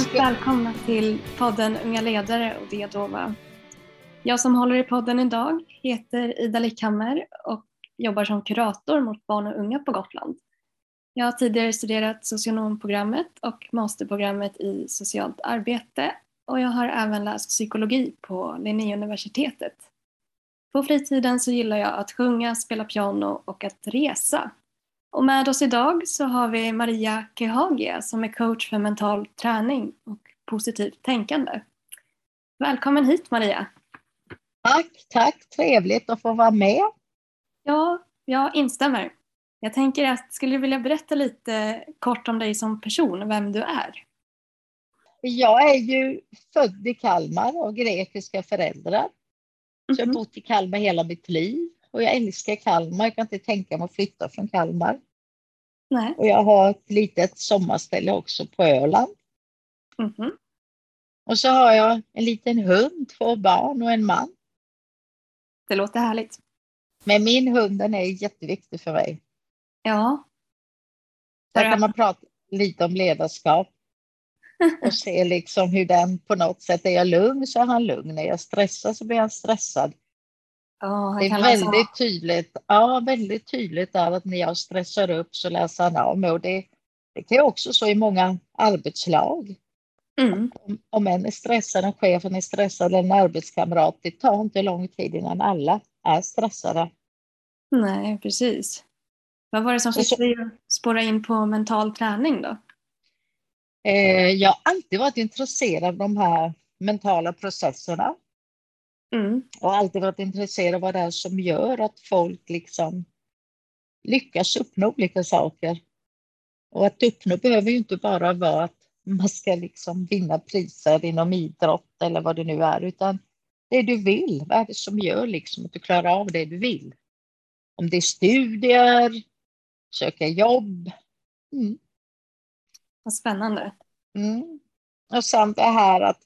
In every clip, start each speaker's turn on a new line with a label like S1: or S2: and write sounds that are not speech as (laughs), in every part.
S1: varmt välkomna till podden Unga ledare och det. Jag som håller i podden idag heter Ida Lickhammer och jobbar som kurator mot barn och unga på Gotland. Jag har tidigare studerat socionomprogrammet och masterprogrammet i socialt arbete och jag har även läst psykologi på Linnéuniversitetet. På fritiden så gillar jag att sjunga, spela piano och att resa. Och med oss idag så har vi Maria Kehagia som är coach för mental träning och positivt tänkande. Välkommen hit Maria!
S2: Tack, tack! Trevligt att få vara med.
S1: Ja, jag instämmer. Jag tänker att skulle du vilja berätta lite kort om dig som person, vem du är?
S2: Jag är ju född i Kalmar och grekiska föräldrar. Så jag har mhm. bott i Kalmar hela mitt liv och jag älskar Kalmar. Jag kan inte tänka mig att flytta från Kalmar. Nej. Och jag har ett litet sommarställe också på Öland. Mm -hmm. Och så har jag en liten hund, två barn och en man.
S1: Det låter härligt.
S2: Men min hund den är jätteviktig för mig.
S1: Ja.
S2: Där kan man prata lite om ledarskap (laughs) och se liksom hur den på något sätt, är jag lugn så är han lugn, är jag stressad så blir han stressad. Oh, det är väldigt läsa. tydligt, ja, väldigt tydligt där att när jag stressar upp så läser han av mig och det, det kan ju också så i många arbetslag. Mm. Om, om en är stressad, en chef är stressad eller en arbetskamrat, det tar inte lång tid innan alla är stressade.
S1: Nej, precis. Vad var det som fick dig att spåra in på mental träning då?
S2: Eh, jag har alltid varit intresserad av de här mentala processerna. Mm. Och alltid varit intresserad av vad det är som gör att folk liksom lyckas uppnå olika saker. Och att uppnå behöver ju inte bara vara att man ska liksom vinna priser inom idrott eller vad det nu är, utan det du vill. Vad är det som gör liksom att du klarar av det du vill? Om det är studier, söka jobb.
S1: Mm. Vad spännande.
S2: Mm. Och sen det här att,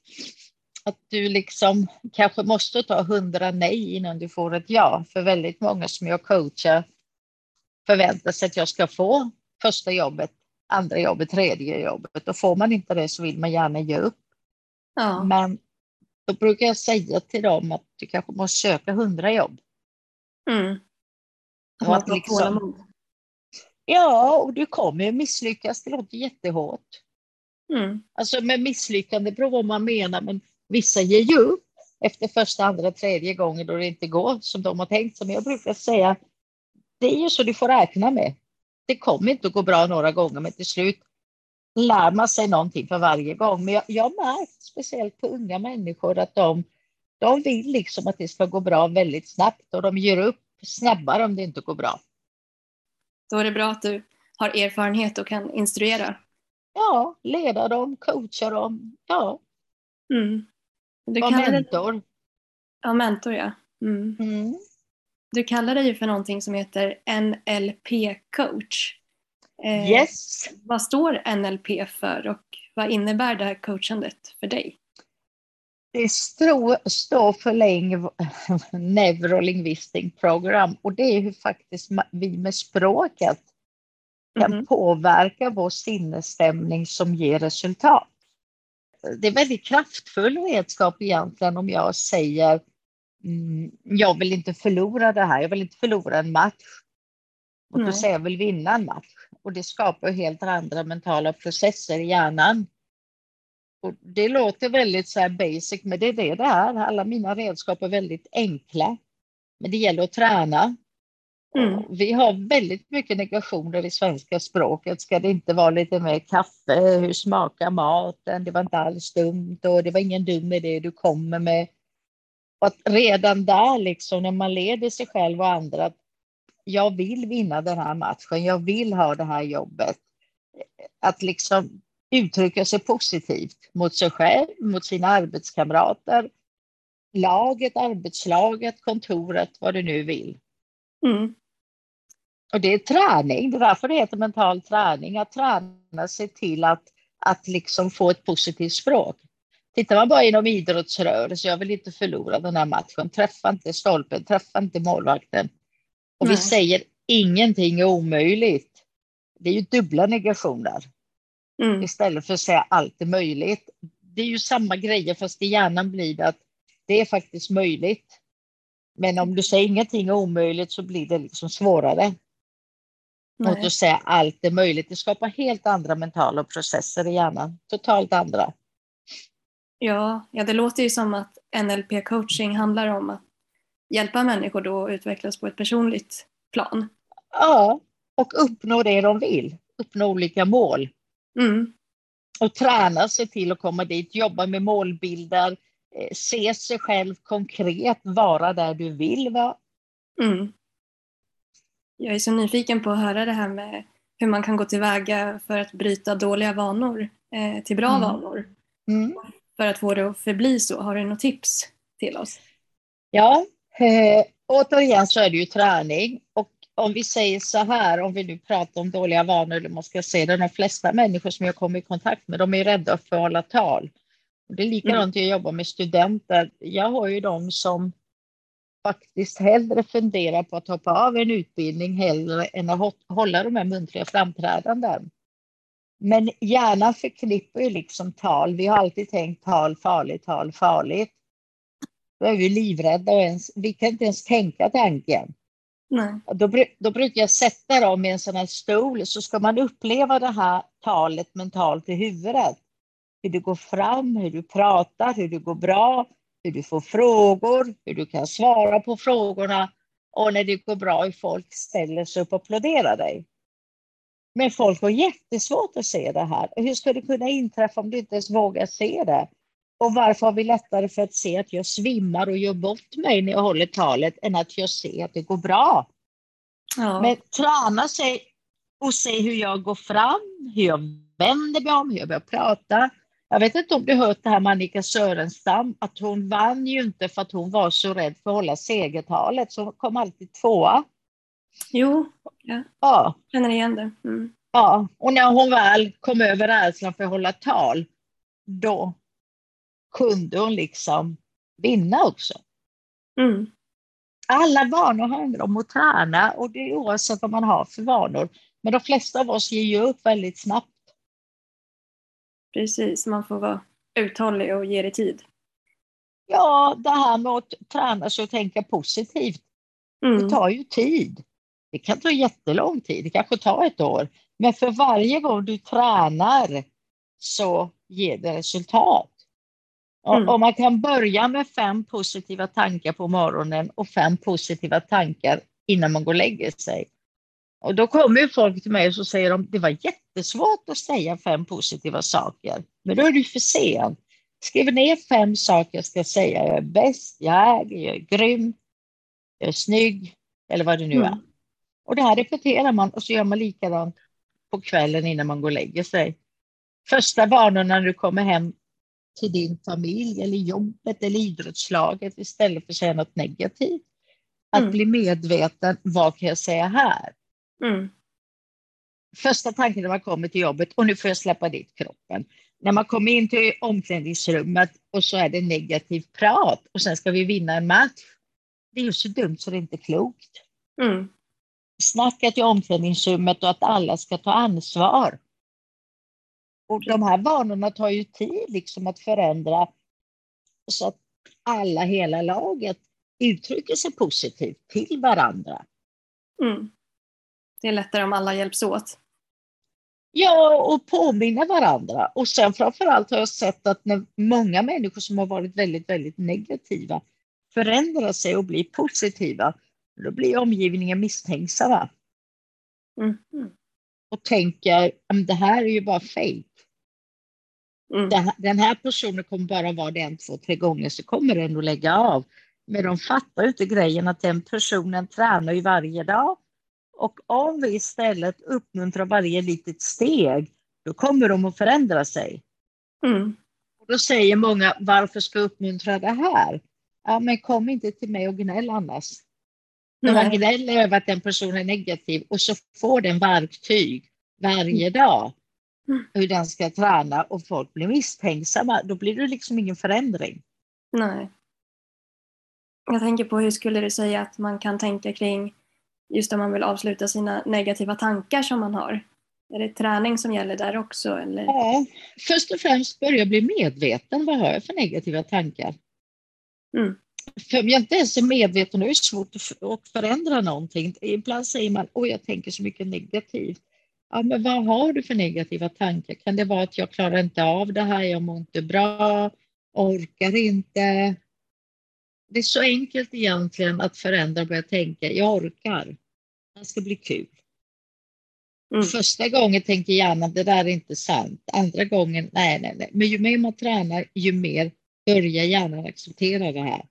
S2: att du liksom kanske måste ta hundra nej innan du får ett ja. För väldigt många som jag coachar förväntar sig att jag ska få första jobbet, andra jobbet, tredje jobbet. Och får man inte det så vill man gärna ge upp. Ja. Men då brukar jag säga till dem att du kanske måste söka hundra jobb. Mm. Och att liksom, Ja, och du kommer misslyckas. Det låter jättehårt. Mm. Alltså med misslyckande beror på vad man menar, men vissa ger ju upp efter första, andra, tredje gången då det inte går som de har tänkt sig. Men jag brukar säga, det är ju så du får räkna med. Det kommer inte att gå bra några gånger, men till slut lär man sig någonting för varje gång. Men jag, jag har märkt, speciellt på unga människor, att de, de vill liksom att det ska gå bra väldigt snabbt och de ger upp snabbare om det inte går bra.
S1: Då är det bra att du har erfarenhet och kan instruera.
S2: Ja, leda dem, coacha dem. Ja. Mm.
S1: Du
S2: Var mentor.
S1: Det... Ja, mentor ja. Mm. Mm. Du kallar dig ju för någonting som heter NLP-coach.
S2: Eh, yes.
S1: Vad står NLP för och vad innebär det här coachandet för dig?
S2: Det står för (laughs) Neurolinguistic Program och det är hur faktiskt vi med språket kan mm. påverka vår sinnesstämning som ger resultat. Det är väldigt kraftfull redskap egentligen om jag säger mm, jag vill inte förlora det här, jag vill inte förlora en match. Och då säger jag vill vinna en match. Och det skapar helt andra mentala processer i hjärnan. Och det låter väldigt så basic, men det är det det är. Alla mina redskap är väldigt enkla. Men det gäller att träna. Mm. Vi har väldigt mycket negationer i svenska språket. Ska det inte vara lite mer kaffe? Hur smakar maten? Det var inte alls dumt och det var ingen dum idé du kommer med. Och att redan där, liksom, när man leder sig själv och andra, att jag vill vinna den här matchen, jag vill ha det här jobbet. Att liksom uttrycka sig positivt mot sig själv, mot sina arbetskamrater, laget, arbetslaget, kontoret, vad du nu vill. Mm. Och det är träning, det är därför det heter mental träning, att träna sig till att, att liksom få ett positivt språk. Tittar man bara inom idrottsrörelse, jag vill inte förlora den här matchen, träffa inte stolpen, träffa inte målvakten. Och Nej. vi säger ingenting är omöjligt. Det är ju dubbla negationer. mm. istället för att säga allt är möjligt. Det är ju samma grejer fast i hjärnan blir det att det är faktiskt möjligt. Men om du säger ingenting är omöjligt så blir det liksom svårare. Nej. Mot att säga allt är möjligt. Det skapar helt andra mentala processer i hjärnan. Totalt andra.
S1: Ja, ja det låter ju som att NLP-coaching handlar om att hjälpa människor då att utvecklas på ett personligt plan.
S2: Ja, och uppnå det de vill. Uppnå olika mål.
S1: Mm.
S2: Och träna sig till att komma dit, jobba med målbilder, eh, se sig själv konkret, vara där du vill vara.
S1: Mm. Jag är så nyfiken på att höra det här med hur man kan gå tillväga för att bryta dåliga vanor eh, till bra mm. vanor.
S2: Mm.
S1: För att få det att förbli så. Har du något tips till oss?
S2: Ja, eh, återigen så är det ju träning. Och om vi säger så här, om vi nu pratar om dåliga vanor, eller man ska säga de flesta människor som jag kommer i kontakt med, de är rädda för att hålla tal. Det är likadant mm. jag jobbar med studenter. Jag har ju de som faktiskt hellre funderar på att hoppa av en utbildning hellre än att hålla de här muntliga framträdanden. Men hjärnan förknippar ju liksom tal. Vi har alltid tänkt tal farligt, tal farligt. Då är vi livrädda och ens, vi kan inte ens tänka tanken.
S1: Nej.
S2: Då, då brukar jag sätta dem i en sån här stol så ska man uppleva det här talet mentalt i huvudet. Hur du går fram, hur du pratar, hur det går bra, hur du får frågor, hur du kan svara på frågorna och när det går bra, hur folk ställer sig upp och applåderar dig. Men folk har jättesvårt att se det här. Hur ska det kunna inträffa om du inte ens vågar se det? Och varför har vi lättare för att se att jag svimmar och gör bort mig när jag håller talet än att jag ser att det går bra?
S1: Ja.
S2: Men träna sig och se hur jag går fram, hur jag vänder mig om, hur jag börjar prata. Jag vet inte om du hört det här med Annika Sörenstam, att hon vann ju inte för att hon var så rädd för att hålla segertalet, så hon kom alltid tvåa.
S1: Jo, ja.
S2: ja.
S1: känner igen det. Mm.
S2: Ja, och när hon väl kom över rädslan för att hålla tal, då kunde hon liksom vinna också.
S1: Mm.
S2: Alla vanor handlar om att träna och det är oavsett vad man har för vanor. Men de flesta av oss ger ju upp väldigt snabbt.
S1: Precis, man får vara uthållig och ge det tid.
S2: Ja, det här med att träna sig och tänka positivt, mm. det tar ju tid. Det kan ta jättelång tid, det kanske tar ett år. Men för varje gång du tränar så ger det resultat. Mm. Och man kan börja med fem positiva tankar på morgonen och fem positiva tankar innan man går och lägger sig. Och då kommer folk till mig och så säger de det var jättesvårt att säga fem positiva saker. Men då är det för sent. Skriv ner fem saker jag ska säga. Jag är bäst, jag är, jag är grym, jag är snygg eller vad det nu är. Mm. Och det här repeterar man och så gör man likadant på kvällen innan man går och lägger sig. Första vanorna när du kommer hem till din familj eller jobbet eller idrottslaget istället för att säga något negativt. Att mm. bli medveten, vad kan jag säga här?
S1: Mm.
S2: Första tanken när man kommer till jobbet, och nu får jag släppa dit kroppen. När man kommer in till omklädningsrummet och så är det negativt prat och sen ska vi vinna en match. Det är ju så dumt så det är inte klokt.
S1: Mm.
S2: Snacket i omklädningsrummet och att alla ska ta ansvar. Och de här vanorna tar ju tid liksom att förändra så att alla, hela laget uttrycker sig positivt till varandra.
S1: Mm. Det är lättare om alla hjälps åt.
S2: Ja, och påminna varandra. Och sen framförallt har jag sett att när många människor som har varit väldigt, väldigt negativa förändrar sig och blir positiva, då blir omgivningen misstänksamma.
S1: Mm.
S2: Och tänker, det här är ju bara fejk.
S1: Mm.
S2: Den här personen kommer bara vara det en, två, tre gånger så kommer den att lägga av. Men de fattar inte grejen att den personen tränar ju varje dag. Och om vi istället uppmuntrar varje litet steg, då kommer de att förändra sig.
S1: Mm.
S2: Och då säger många, varför ska jag uppmuntra det här? Ja, men kom inte till mig och gnäll annars. När man gnäller över att en person är negativ och så får den verktyg varje dag mm. hur den ska träna och folk blir misstänksamma, då blir det liksom ingen förändring.
S1: Nej. Jag tänker på hur skulle du säga att man kan tänka kring just om man vill avsluta sina negativa tankar som man har. Är det träning som gäller där också? Eller?
S2: Ja, först och främst börja bli medveten. Vad har jag för negativa tankar?
S1: Mm.
S2: För om jag inte ens är medveten, då är det svårt att förändra någonting. Ibland säger man, oj jag tänker så mycket negativt. Ja, men vad har du för negativa tankar? Kan det vara att jag klarar inte av det här, jag mår inte bra, orkar inte? Det är så enkelt egentligen att förändra och börja tänka, jag orkar. Det ska bli kul. Mm. Första gången tänker hjärnan, det där är inte sant. Andra gången, nej, nej, nej. Men ju mer man tränar, ju mer börjar hjärnan acceptera det här.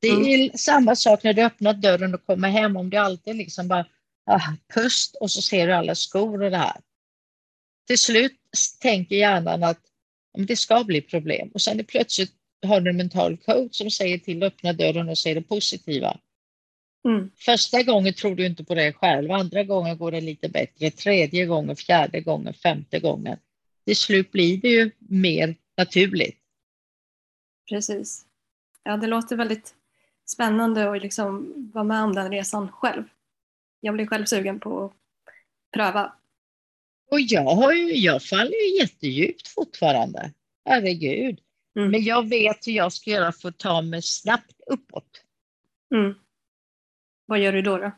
S2: Det är mm. samma sak när du öppnar dörren och kommer hem, om du alltid liksom bara ah, pust och så ser du alla skor och det här. Till slut tänker hjärnan att det ska bli problem och sen är plötsligt har du en mental coach som säger till att öppna dörren och säger det positiva. Mm. Första gången tror du inte på det själv, andra gången går det lite bättre, tredje gången, fjärde gången, femte gången. Till slut blir det ju mer naturligt.
S1: Precis. Ja, det låter väldigt spännande att liksom vara med om den resan själv. Jag blir själv sugen på att pröva.
S2: Och jag, har ju, jag faller ju jättedjupt fortfarande. Herregud. Mm. Men jag vet hur jag ska göra för att ta mig snabbt uppåt.
S1: Mm. Vad gör du då? Då,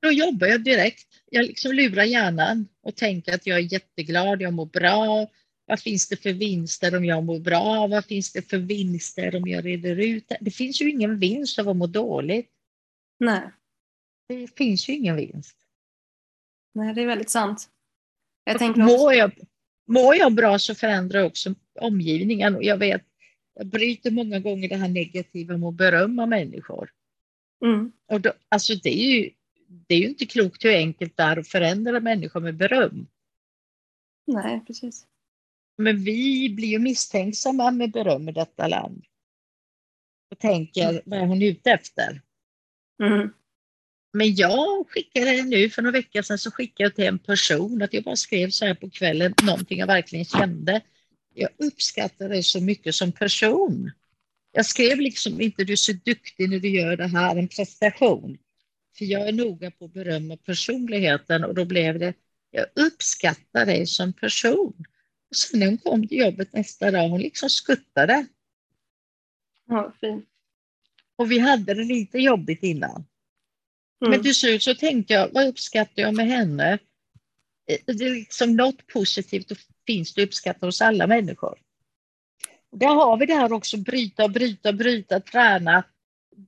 S2: då jobbar jag direkt. Jag liksom lurar hjärnan och tänker att jag är jätteglad, jag mår bra. Vad finns det för vinster om jag mår bra? Vad finns det för vinster om jag reder ut det? Finns ju ingen vinst av att må dåligt.
S1: Nej.
S2: Det finns ju ingen vinst.
S1: Nej, det är väldigt sant.
S2: Jag tänker också... mår, jag, mår jag bra så förändrar också omgivningen. Och jag vet, jag bryter många gånger det här negativa med att berömma människor. Mm. Och då, alltså det är, ju, det är ju inte klokt hur enkelt det är att förändra människor med beröm.
S1: Nej, precis.
S2: Men vi blir ju misstänksamma med beröm i detta land. Och tänker, mm. vad är hon ute efter? Mm. Men jag skickade nu för några veckor sedan så skickade jag till en person att jag bara skrev så här på kvällen, någonting jag verkligen kände. Jag uppskattar dig så mycket som person. Jag skrev liksom inte du är så duktig när du gör det här, en prestation. För jag är noga på att berömma personligheten och då blev det jag uppskattar dig som person. Och sen när hon kom till jobbet nästa dag, hon liksom skuttade.
S1: Ja, fint.
S2: Och vi hade det lite jobbigt innan. Mm. Men till slut så tänkte jag, vad uppskattar jag med henne? Det är liksom något positivt och finns det uppskattat hos alla människor. Där har vi det här också, bryta, bryta, bryta, träna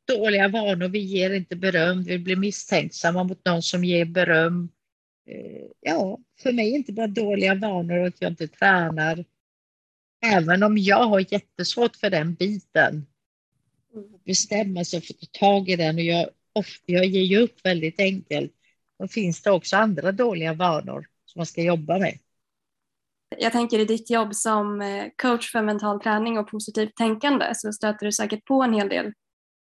S2: dåliga vanor. Vi ger inte beröm, vi blir misstänksamma mot någon som ger beröm. Eh, ja, för mig är inte bara dåliga vanor att jag inte tränar. Även om jag har jättesvårt för den biten. Bestämma sig för att ta tag i den och jag, ofta, jag ger ju upp väldigt enkelt. Då finns det också andra dåliga vanor som man ska jobba med.
S1: Jag tänker i ditt jobb som eh, coach för mental träning och positivt tänkande så stöter du säkert på en hel del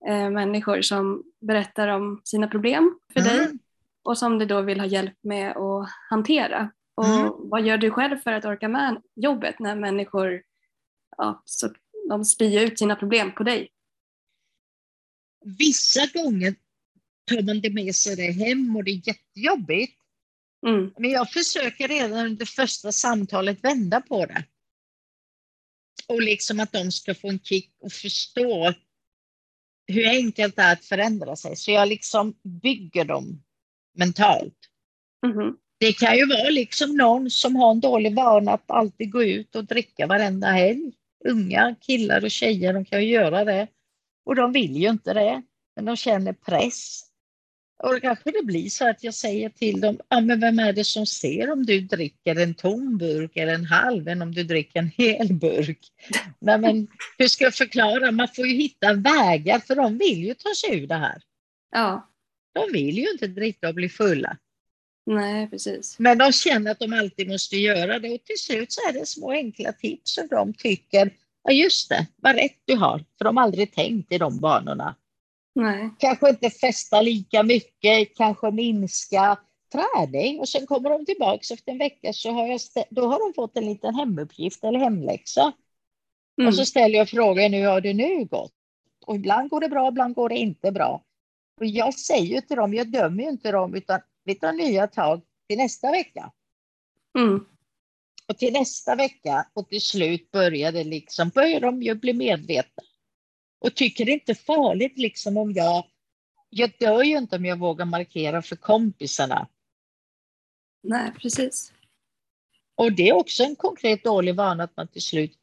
S1: eh, människor som berättar om sina problem för mm. dig och som du då vill ha hjälp med att hantera. Och mm. vad gör du själv för att orka med jobbet när människor ja, så, de spyr ut sina problem på dig?
S2: Vissa gånger tar man det med sig det hem och det är jättejobbigt. Mm. Men jag försöker redan under första samtalet vända på det. Och liksom att de ska få en kick och förstå hur enkelt det är att förändra sig. Så jag liksom bygger dem mentalt. Mm. Det kan ju vara liksom någon som har en dålig vana att alltid gå ut och dricka varenda helg. Unga killar och tjejer, de kan ju göra det. Och de vill ju inte det, men de känner press. Och då kanske det blir så att jag säger till dem, ja, men vem är det som ser om du dricker en tom burk eller en halv än om du dricker en hel burk? (laughs) Nej, men hur ska jag förklara? Man får ju hitta vägar för de vill ju ta sig ur det här.
S1: Ja.
S2: De vill ju inte dricka och bli fulla.
S1: Nej, precis.
S2: Men de känner att de alltid måste göra det och till slut så är det små enkla tips som de tycker, ja just det, vad rätt du har, för de har aldrig tänkt i de banorna.
S1: Nej.
S2: Kanske inte festa lika mycket, kanske minska träning och sen kommer de tillbaka efter en vecka så har, jag då har de fått en liten hemuppgift eller hemläxa. Mm. Och så ställer jag frågan, hur har det nu gått? Och ibland går det bra, ibland går det inte bra. Och jag säger till dem, jag dömer inte dem, utan vi tar nya tag till nästa vecka.
S1: Mm.
S2: Och till nästa vecka och till slut börjar det liksom, börjar de ju bli medvetna. Och tycker det inte farligt liksom om jag, jag dör ju inte om jag vågar markera för kompisarna.
S1: Nej, precis.
S2: Och det är också en konkret dålig vana att man till slut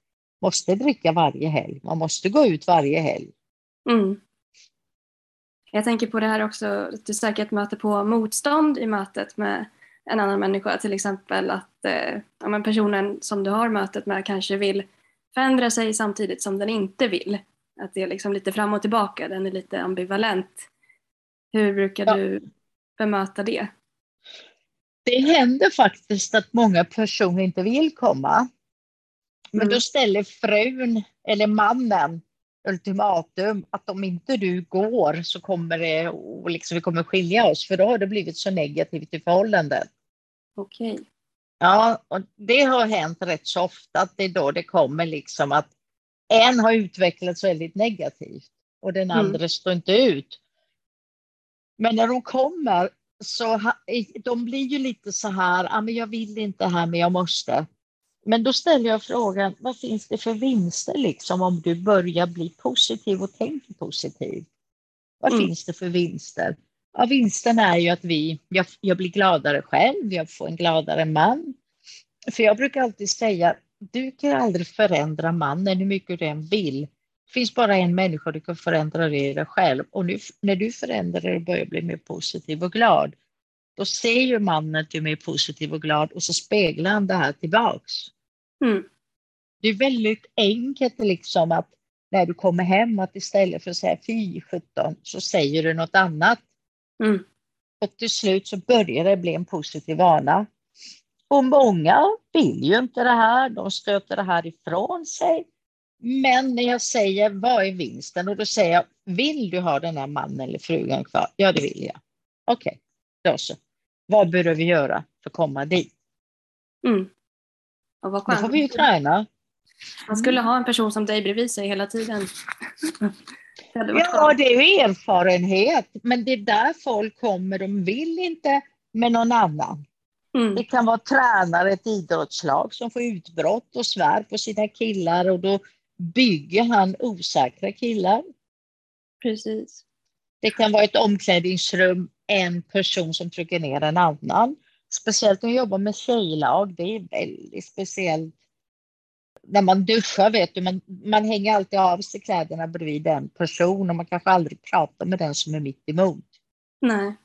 S2: måste dricka varje helg. Man måste gå ut varje helg.
S1: Mm. Jag tänker på det här också, att du säkert möter på motstånd i mötet med en annan människa. Till exempel att eh, ja, men personen som du har mötet med kanske vill förändra sig samtidigt som den inte vill. Att det är liksom lite fram och tillbaka, den är lite ambivalent. Hur brukar ja. du bemöta det?
S2: Det händer faktiskt att många personer inte vill komma. Men mm. då ställer frun eller mannen ultimatum att om inte du går så kommer det, och liksom, vi kommer skilja oss för då har det blivit så negativt i förhållandet.
S1: Okej. Okay.
S2: Ja, och det har hänt rätt så ofta att det är då det kommer liksom att en har utvecklats väldigt negativt och den mm. andra står inte ut. Men när de kommer så de blir ju lite så här, ah, men jag vill inte här men jag måste. Men då ställer jag frågan, vad finns det för vinster liksom om du börjar bli positiv och tänker positivt? Vad mm. finns det för vinster? Ja, vinsten är ju att vi, jag, jag blir gladare själv, jag får en gladare man. För jag brukar alltid säga, du kan aldrig förändra mannen hur mycket du än vill. Det finns bara en människa du kan förändra det i dig själv. Och nu, när du förändrar dig och börjar bli mer positiv och glad, då ser ju mannen att du är mer positiv och glad och så speglar han det här tillbaks.
S1: Mm.
S2: Det är väldigt enkelt liksom att när du kommer hem att istället för att säga fy 17 så säger du något annat.
S1: Mm.
S2: Och till slut så börjar det bli en positiv vana. Och många vill ju inte det här, de stöter det här ifrån sig. Men när jag säger vad är vinsten och då säger jag vill du ha den här mannen eller frugan kvar? Ja, det vill jag. Okej, okay, då så. Vad behöver vi göra för att komma dit?
S1: Mm.
S2: Och vad Då får vi ju träna.
S1: Man skulle ha en person som dig bredvid sig hela tiden. (laughs)
S2: ja, det är ju erfarenhet, men det är där folk kommer. De vill inte med någon annan. Mm. Det kan vara tränare, ett idrottslag som får utbrott och svär på sina killar och då bygger han osäkra killar.
S1: Precis.
S2: Det kan vara ett omklädningsrum, en person som trycker ner en annan. Speciellt när jag jobbar med tjejlag, det är väldigt speciellt. När man duschar vet du, man, man hänger alltid av sig kläderna bredvid en person och man kanske aldrig pratar med den som är mitt emot.
S1: Nej.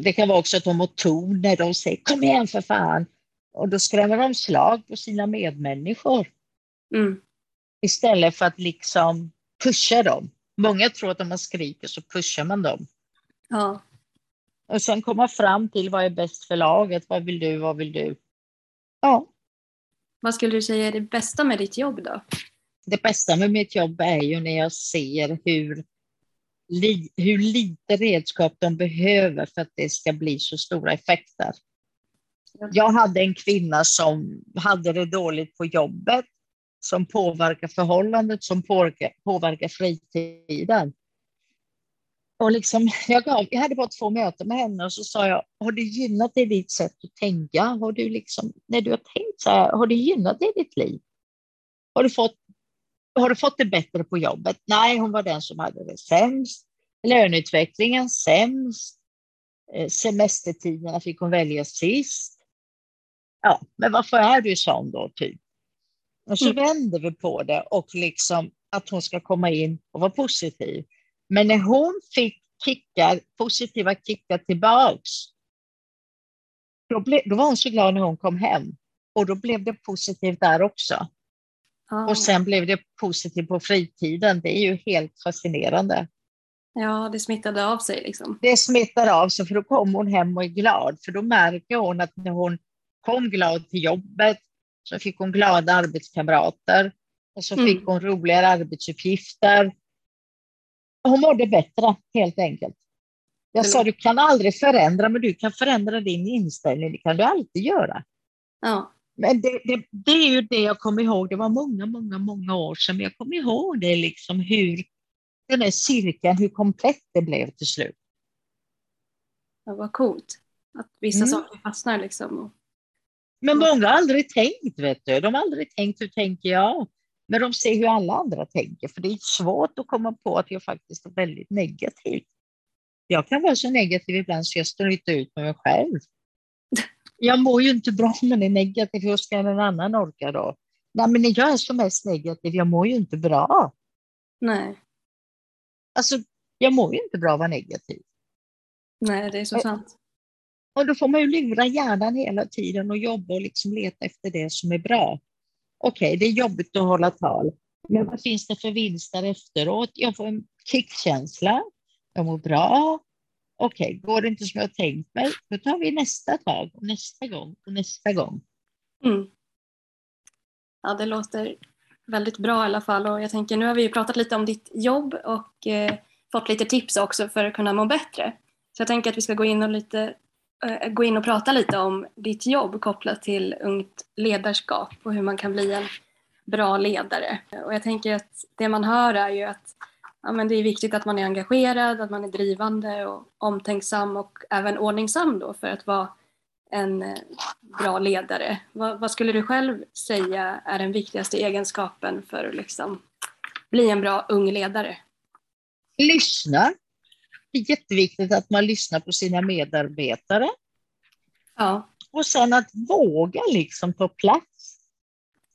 S2: Det kan vara också att de har ton när de säger kom igen för fan. Och då skrämmer de slag på sina medmänniskor.
S1: Mm.
S2: Istället för att liksom pusha dem. Många tror att om man skriker så pushar man dem.
S1: Ja.
S2: Och sen komma fram till vad är bäst för laget, vad vill du, vad vill du? Ja.
S1: Vad skulle du säga är det bästa med ditt jobb då?
S2: Det bästa med mitt jobb är ju när jag ser hur, li, hur lite redskap de behöver för att det ska bli så stora effekter. Jag hade en kvinna som hade det dåligt på jobbet, som påverkar förhållandet, som påverkar, påverkar fritiden. Och liksom, jag, gav, jag hade bara två möten med henne och så sa jag, har det gynnat dig ditt sätt att tänka? Har du liksom, när du har tänkt så här, har det gynnat dig ditt liv? Har du, fått, har du fått det bättre på jobbet? Nej, hon var den som hade det sämst. Löneutvecklingen sämst. Eh, semestertiderna fick hon välja sist. Ja, men varför är du sån då, typ? Och så mm. vänder vi på det och liksom att hon ska komma in och vara positiv. Men när hon fick kickar, positiva kickar tillbaks, då, ble, då var hon så glad när hon kom hem. Och då blev det positivt där också. Ah. Och sen blev det positivt på fritiden. Det är ju helt fascinerande.
S1: Ja, det smittade av sig liksom.
S2: Det smittar av sig, för då kom hon hem och är glad. För då märker hon att när hon kom glad till jobbet så fick hon glada arbetskamrater och så mm. fick hon roligare arbetsuppgifter hon mådde bättre helt enkelt. Jag sa du kan aldrig förändra, men du kan förändra din inställning. Det kan du alltid göra.
S1: Ja.
S2: Men det, det, det, är ju det jag kommer ihåg. Det var många, många, många år sedan. Jag kommer ihåg det, liksom hur den här cirkeln, hur komplett det blev till slut.
S1: Ja, vad coolt. Att vissa mm. saker fastnar liksom.
S2: Men många har aldrig tänkt, vet du. De har aldrig tänkt hur tänker jag? Men de ser hur alla andra tänker, för det är svårt att komma på att jag faktiskt är väldigt negativ. Jag kan vara så negativ ibland så jag står inte ut med mig själv. Jag mår ju inte bra när det är negativ, hur ska en annan orka då? Nej, men jag är som mest negativ, jag mår ju inte bra.
S1: Nej.
S2: Alltså, jag mår ju inte bra att vara negativ.
S1: Nej, det är så sant.
S2: Och då får man ju lura hjärnan hela tiden och jobba och liksom leta efter det som är bra. Okej, okay, det är jobbigt att hålla tal, men vad finns det för vinster efteråt? Jag får en kickkänsla, jag mår bra. Okej, okay, går det inte som jag tänkt mig, då tar vi nästa tag och nästa gång och nästa gång.
S1: Mm. Ja, det låter väldigt bra i alla fall och jag tänker nu har vi ju pratat lite om ditt jobb och eh, fått lite tips också för att kunna må bättre. Så jag tänker att vi ska gå in och, lite, eh, gå in och prata lite om ditt jobb kopplat till ungt ledarskap och hur man kan bli en bra ledare. Och jag tänker att det man hör är ju att ja, men det är viktigt att man är engagerad, att man är drivande och omtänksam och även ordningsam då för att vara en eh, bra ledare. Vad, vad, skulle du själv säga är den viktigaste egenskapen för att liksom bli en bra ung ledare?
S2: Lyssna det är jätteviktigt att man lyssnar på sina medarbetare.
S1: Ja.
S2: Och sen att våga liksom ta plats.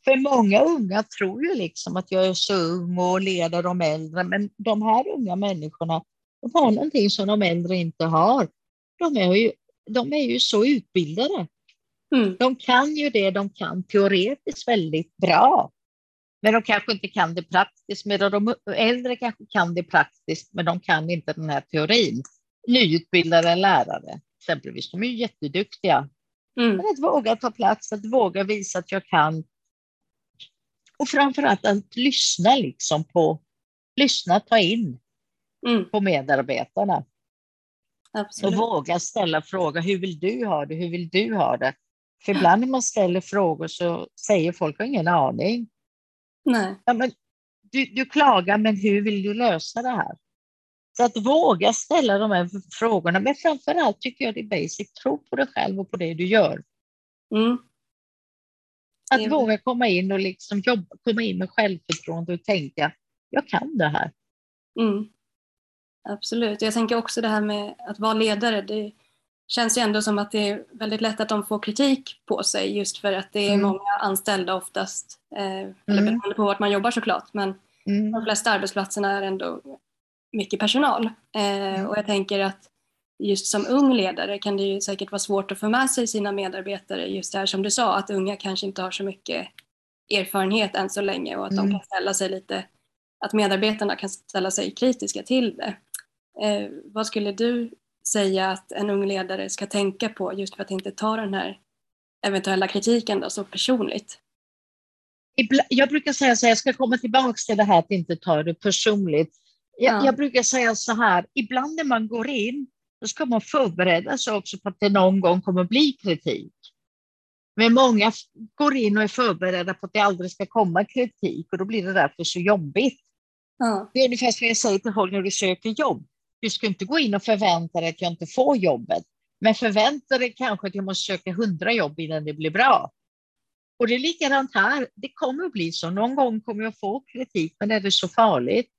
S2: För många unga tror ju liksom att jag är så ung och leder de äldre, men de här unga människorna de har någonting som de äldre inte har. De är ju, de är ju så utbildade. Mm. De kan ju det de kan teoretiskt väldigt bra. Men de kanske inte kan det praktiskt, medan de äldre kanske kan det praktiskt, men de kan inte den här teorin. Nyutbildade lärare exempelvis, de är ju jätteduktiga. Mm. Men att våga ta plats, att våga visa att jag kan. Och framförallt att lyssna liksom på, lyssna, ta in mm. på medarbetarna.
S1: Absolut.
S2: Och våga ställa frågor, hur vill du ha det, hur vill du ha det? För ibland när man ställer frågor så säger folk, har ingen aning.
S1: Nej.
S2: Ja, men du, du klagar, men hur vill du lösa det här? Så att våga ställa de här frågorna, men framför allt tycker jag det är basic, tro på dig själv och på det du gör.
S1: Mm.
S2: Att det... våga komma in och liksom jobba, komma in med självförtroende och tänka, jag kan det här.
S1: Mm. Absolut, jag tänker också det här med att vara ledare, det känns ju ändå som att det är väldigt lätt att de får kritik på sig just för att det är mm. många anställda oftast. Eh, eller mm. beroende på vart man jobbar såklart men mm. de flesta arbetsplatserna är ändå mycket personal. Eh, mm. och jag tänker att just som ung ledare kan det ju säkert vara svårt att få med sig sina medarbetare just det här som du sa att unga kanske inte har så mycket erfarenhet än så länge och att de mm. kan ställa sig lite, att medarbetarna kan ställa sig kritiska till det. Eh, vad skulle du säga att en ung ledare ska tänka på just för att inte ta den här eventuella kritiken då, så personligt?
S2: Jag brukar säga så här, jag ska komma tillbaka till det här att inte ta det personligt. Jag, ja. jag brukar säga så här, ibland när man går in, då ska man förbereda sig också på att det någon gång kommer bli kritik. Men många går in och är förberedda på att det aldrig ska komma kritik och då blir det därför så jobbigt.
S1: Ja.
S2: Det är ungefär som jag säger till folk när du söker jobb. Du ska inte gå in och förvänta dig att jag inte får jobbet, men förvänta dig kanske att jag måste söka hundra jobb innan det blir bra. Och det är likadant här. Det kommer att bli så. Någon gång kommer jag få kritik, men är det så farligt?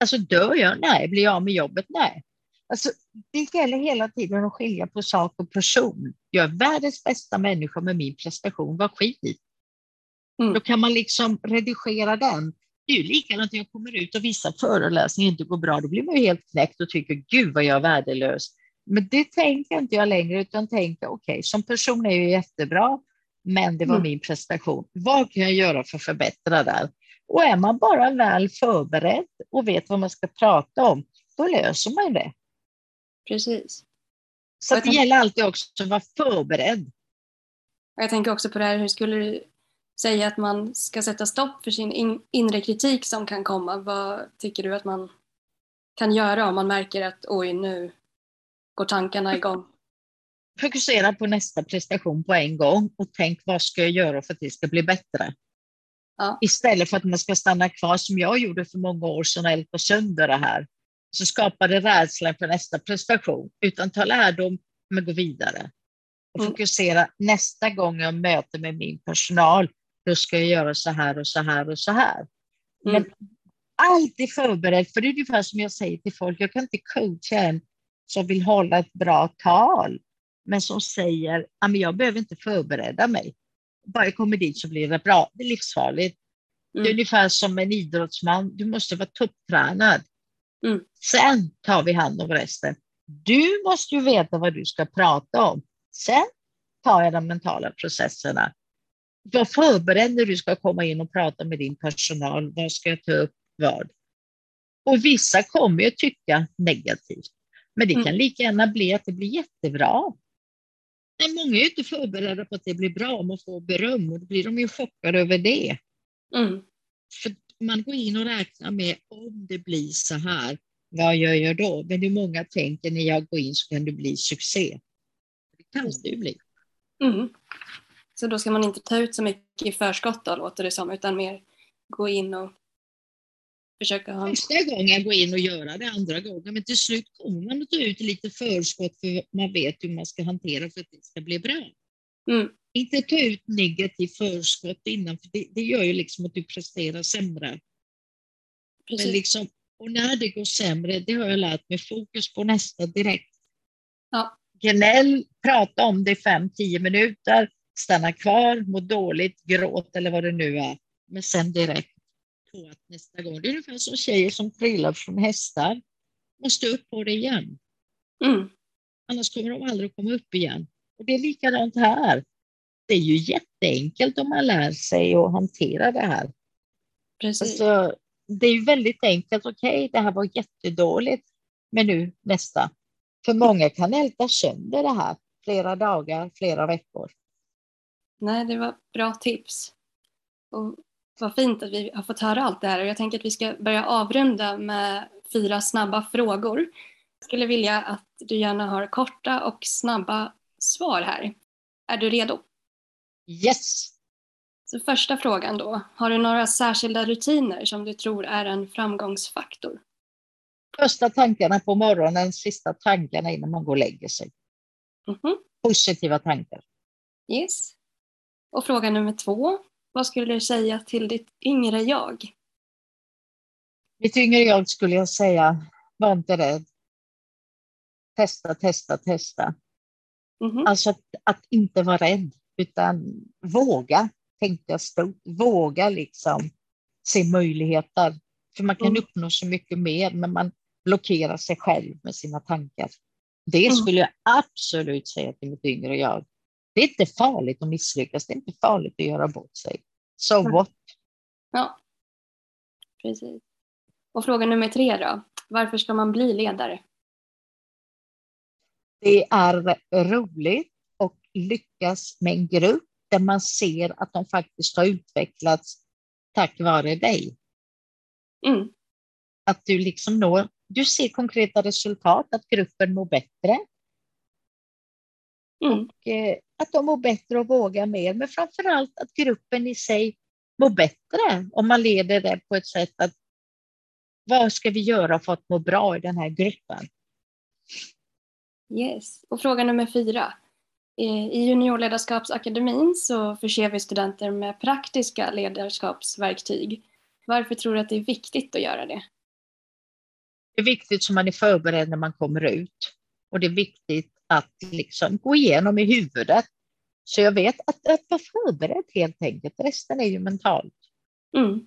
S2: Alltså dör jag? Nej. Blir jag av med jobbet? Nej. Alltså, det gäller hela tiden att skilja på sak och person. Jag är världens bästa människa med min prestation, vad skit mm. Då kan man liksom redigera den det är ju likadant när jag kommer ut och vissa föreläsningar inte går bra. Då blir man ju helt knäckt och tycker gud vad jag är värdelös. Men det tänker inte jag längre utan tänker okej, okay, som person är jag jättebra, men det var mm. min prestation. Vad kan jag göra för att förbättra där? Och är man bara väl förberedd och vet vad man ska prata om, då löser man det.
S1: Precis.
S2: Så det gäller alltid också att vara förberedd.
S1: Jag tänker också på det här, hur skulle du säga att man ska sätta stopp för sin in, inre kritik som kan komma. Vad tycker du att man kan göra om man märker att oj, nu går tankarna igång?
S2: Fokusera på nästa prestation på en gång och tänk vad ska jag göra för att det ska bli bättre?
S1: Ja.
S2: Istället för att man ska stanna kvar som jag gjorde för många år sedan och älta sönder det här. Så skapar det rädsla för nästa prestation, utan ta lärdom men gå vidare. Och
S1: Mm.
S2: fokusera nästa gång jag möter med min personal, då ska jag göra så här och så här och så här. Men
S1: Mm.
S2: alltid förberedd, för det är ungefär som jag säger till folk, jag kan inte coacha en som vill hålla ett bra tal, men som säger, "Ja, men jag behöver inte förbereda mig. Bara jag kommer dit så blir det bra. Det är livsfarligt. Det är
S1: Mm.
S2: ungefär som en idrottsman, du måste vara topptränad.
S1: Mm.
S2: Sen tar vi hand om resten. Du måste ju veta vad du ska prata om. Sen tar jag de mentala processerna. Var förberedd när du ska komma in och prata med din personal. Vad ska jag ta upp? Vad? Och vissa kommer ju tycka negativt. Men det kan
S1: Mm.
S2: lika gärna bli att det blir jättebra. Men många är inte förberedda på att det blir bra om att få beröm och då blir de ju chockade över det.
S1: Mm.
S2: För man går in och räknar med om det blir så här, vad gör jag då? Men hur många tänker när jag går in så kan det bli succé. Det kan det ju bli.
S1: Mm. Så då ska man inte ta ut så mycket i förskott då, låter det som, utan mer gå in och försöka ha...
S2: Första gången gå in och göra det, andra gången, men till slut kommer man att ta ut lite förskott för man vet hur man ska hantera för att det ska bli bra.
S1: Mm.
S2: Inte ta ut negativt förskott innan, för det, det gör ju liksom att du presterar sämre. Men liksom, och när det går sämre, det har jag lärt mig, fokus på nästa direkt.
S1: Ja.
S2: Gnäll, prata om det i fem, tio minuter, stanna kvar, må dåligt, gråt eller vad det nu är. Men sen direkt på att nästa gång, det är ungefär som tjejer som trillar från hästar, måste upp på det igen.
S1: Mm.
S2: Annars kommer de aldrig att komma upp igen. Och det är likadant här. Det är ju jätteenkelt om man lär sig att hantera det här.
S1: Precis.
S2: Alltså, det är ju väldigt enkelt. Okej, det här var jättedåligt, men nu nästa. För många kan älta sönder det här flera dagar, flera veckor.
S1: Nej, det var bra tips. Och vad fint att vi har fått höra allt det här och jag tänker att vi ska börja avrunda med fyra snabba frågor. Jag skulle vilja att du gärna har korta och snabba svar här. Är du redo?
S2: Yes!
S1: Så första frågan då. Har du några särskilda rutiner som du tror är en framgångsfaktor?
S2: Första tankarna på morgonen, sista tankarna innan man går och lägger sig.
S1: Mhm.
S2: Positiva tankar.
S1: Yes. Och fråga nummer två. Vad skulle du säga till ditt yngre jag?
S2: Mitt yngre jag skulle jag säga, var inte rädd. Testa, testa, testa.
S1: Mhm.
S2: Alltså att, att inte vara rädd, utan våga, tänkte jag stort. Våga liksom se möjligheter. För man kan
S1: Mm.
S2: uppnå så mycket mer, men man blockerar sig själv med sina tankar. Det
S1: Mm.
S2: skulle jag absolut säga till mitt yngre jag. Det är inte farligt att misslyckas, det är inte farligt att göra bort sig. So
S1: Mm.
S2: what?
S1: Ja, precis. Och fråga nummer tre då. Varför ska man bli ledare?
S2: Det är roligt och lyckas med en grupp där man ser att de faktiskt har utvecklats tack vare dig.
S1: Mm.
S2: Att du liksom når, du ser konkreta resultat, att gruppen mår bättre,
S1: Mm.
S2: och, eh, att de mår bättre och vågar mer, men framför allt att gruppen i sig mår bättre om man leder det på ett sätt att vad ska vi göra för att må bra i den här gruppen?
S1: Yes. Och fråga nummer fyra. I juniorledarskapsakademin så förser vi studenter med praktiska ledarskapsverktyg. Varför tror du att det är viktigt att göra det?
S2: Det är viktigt så man är förberedd när man kommer ut. Och det är viktigt att liksom gå igenom i huvudet. Så jag vet att, att vara förberedd helt enkelt. Resten är ju mentalt.
S1: Mm.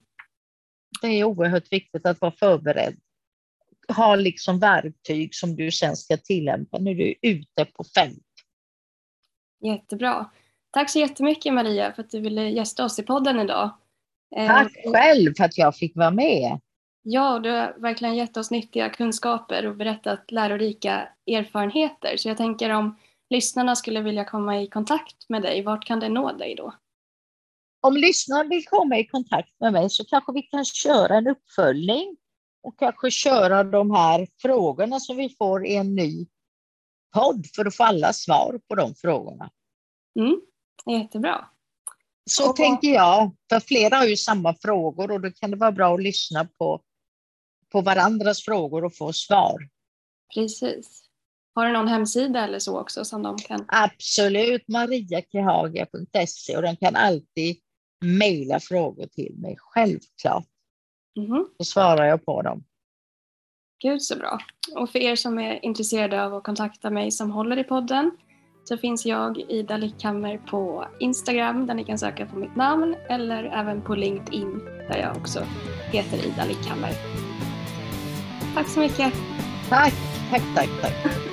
S2: Det är oerhört viktigt att vara förberedd. Ha liksom verktyg som du sen ska tillämpa när du är ute på fält.
S1: Jättebra. Tack så jättemycket Maria för att du ville gästa oss i podden idag. Eh,
S2: Tack själv för att jag fick vara med.
S1: Ja, du har verkligen gett oss nyttiga kunskaper och berättat lärorika erfarenheter. Så jag tänker om lyssnarna skulle vilja komma i kontakt med dig, vart kan det nå dig då?
S2: Om lyssnaren vill komma i kontakt med mig så kanske vi kan köra en uppföljning och kanske köra de här frågorna som vi får i en ny podd för att få alla svar på de frågorna.
S1: Mm, jättebra.
S2: Så
S1: Och-
S2: tänker jag, för flera har ju samma frågor och då kan det vara bra att lyssna på på varandras frågor och få svar.
S1: Precis. Har du någon hemsida eller så också som de kan?
S2: Absolut, mariakehaga.se och de kan alltid mejla frågor till mig, självklart.
S1: Mm.
S2: Då svarar jag på dem.
S1: Gud så bra. Och för er som är intresserade av att kontakta mig som håller i podden så finns jag, Ida Lickhammer, på Instagram där ni kan söka på mitt namn eller även på LinkedIn där jag också heter Ida Lickhammer. Tack så mycket.
S2: Tack, tack, tack, tack.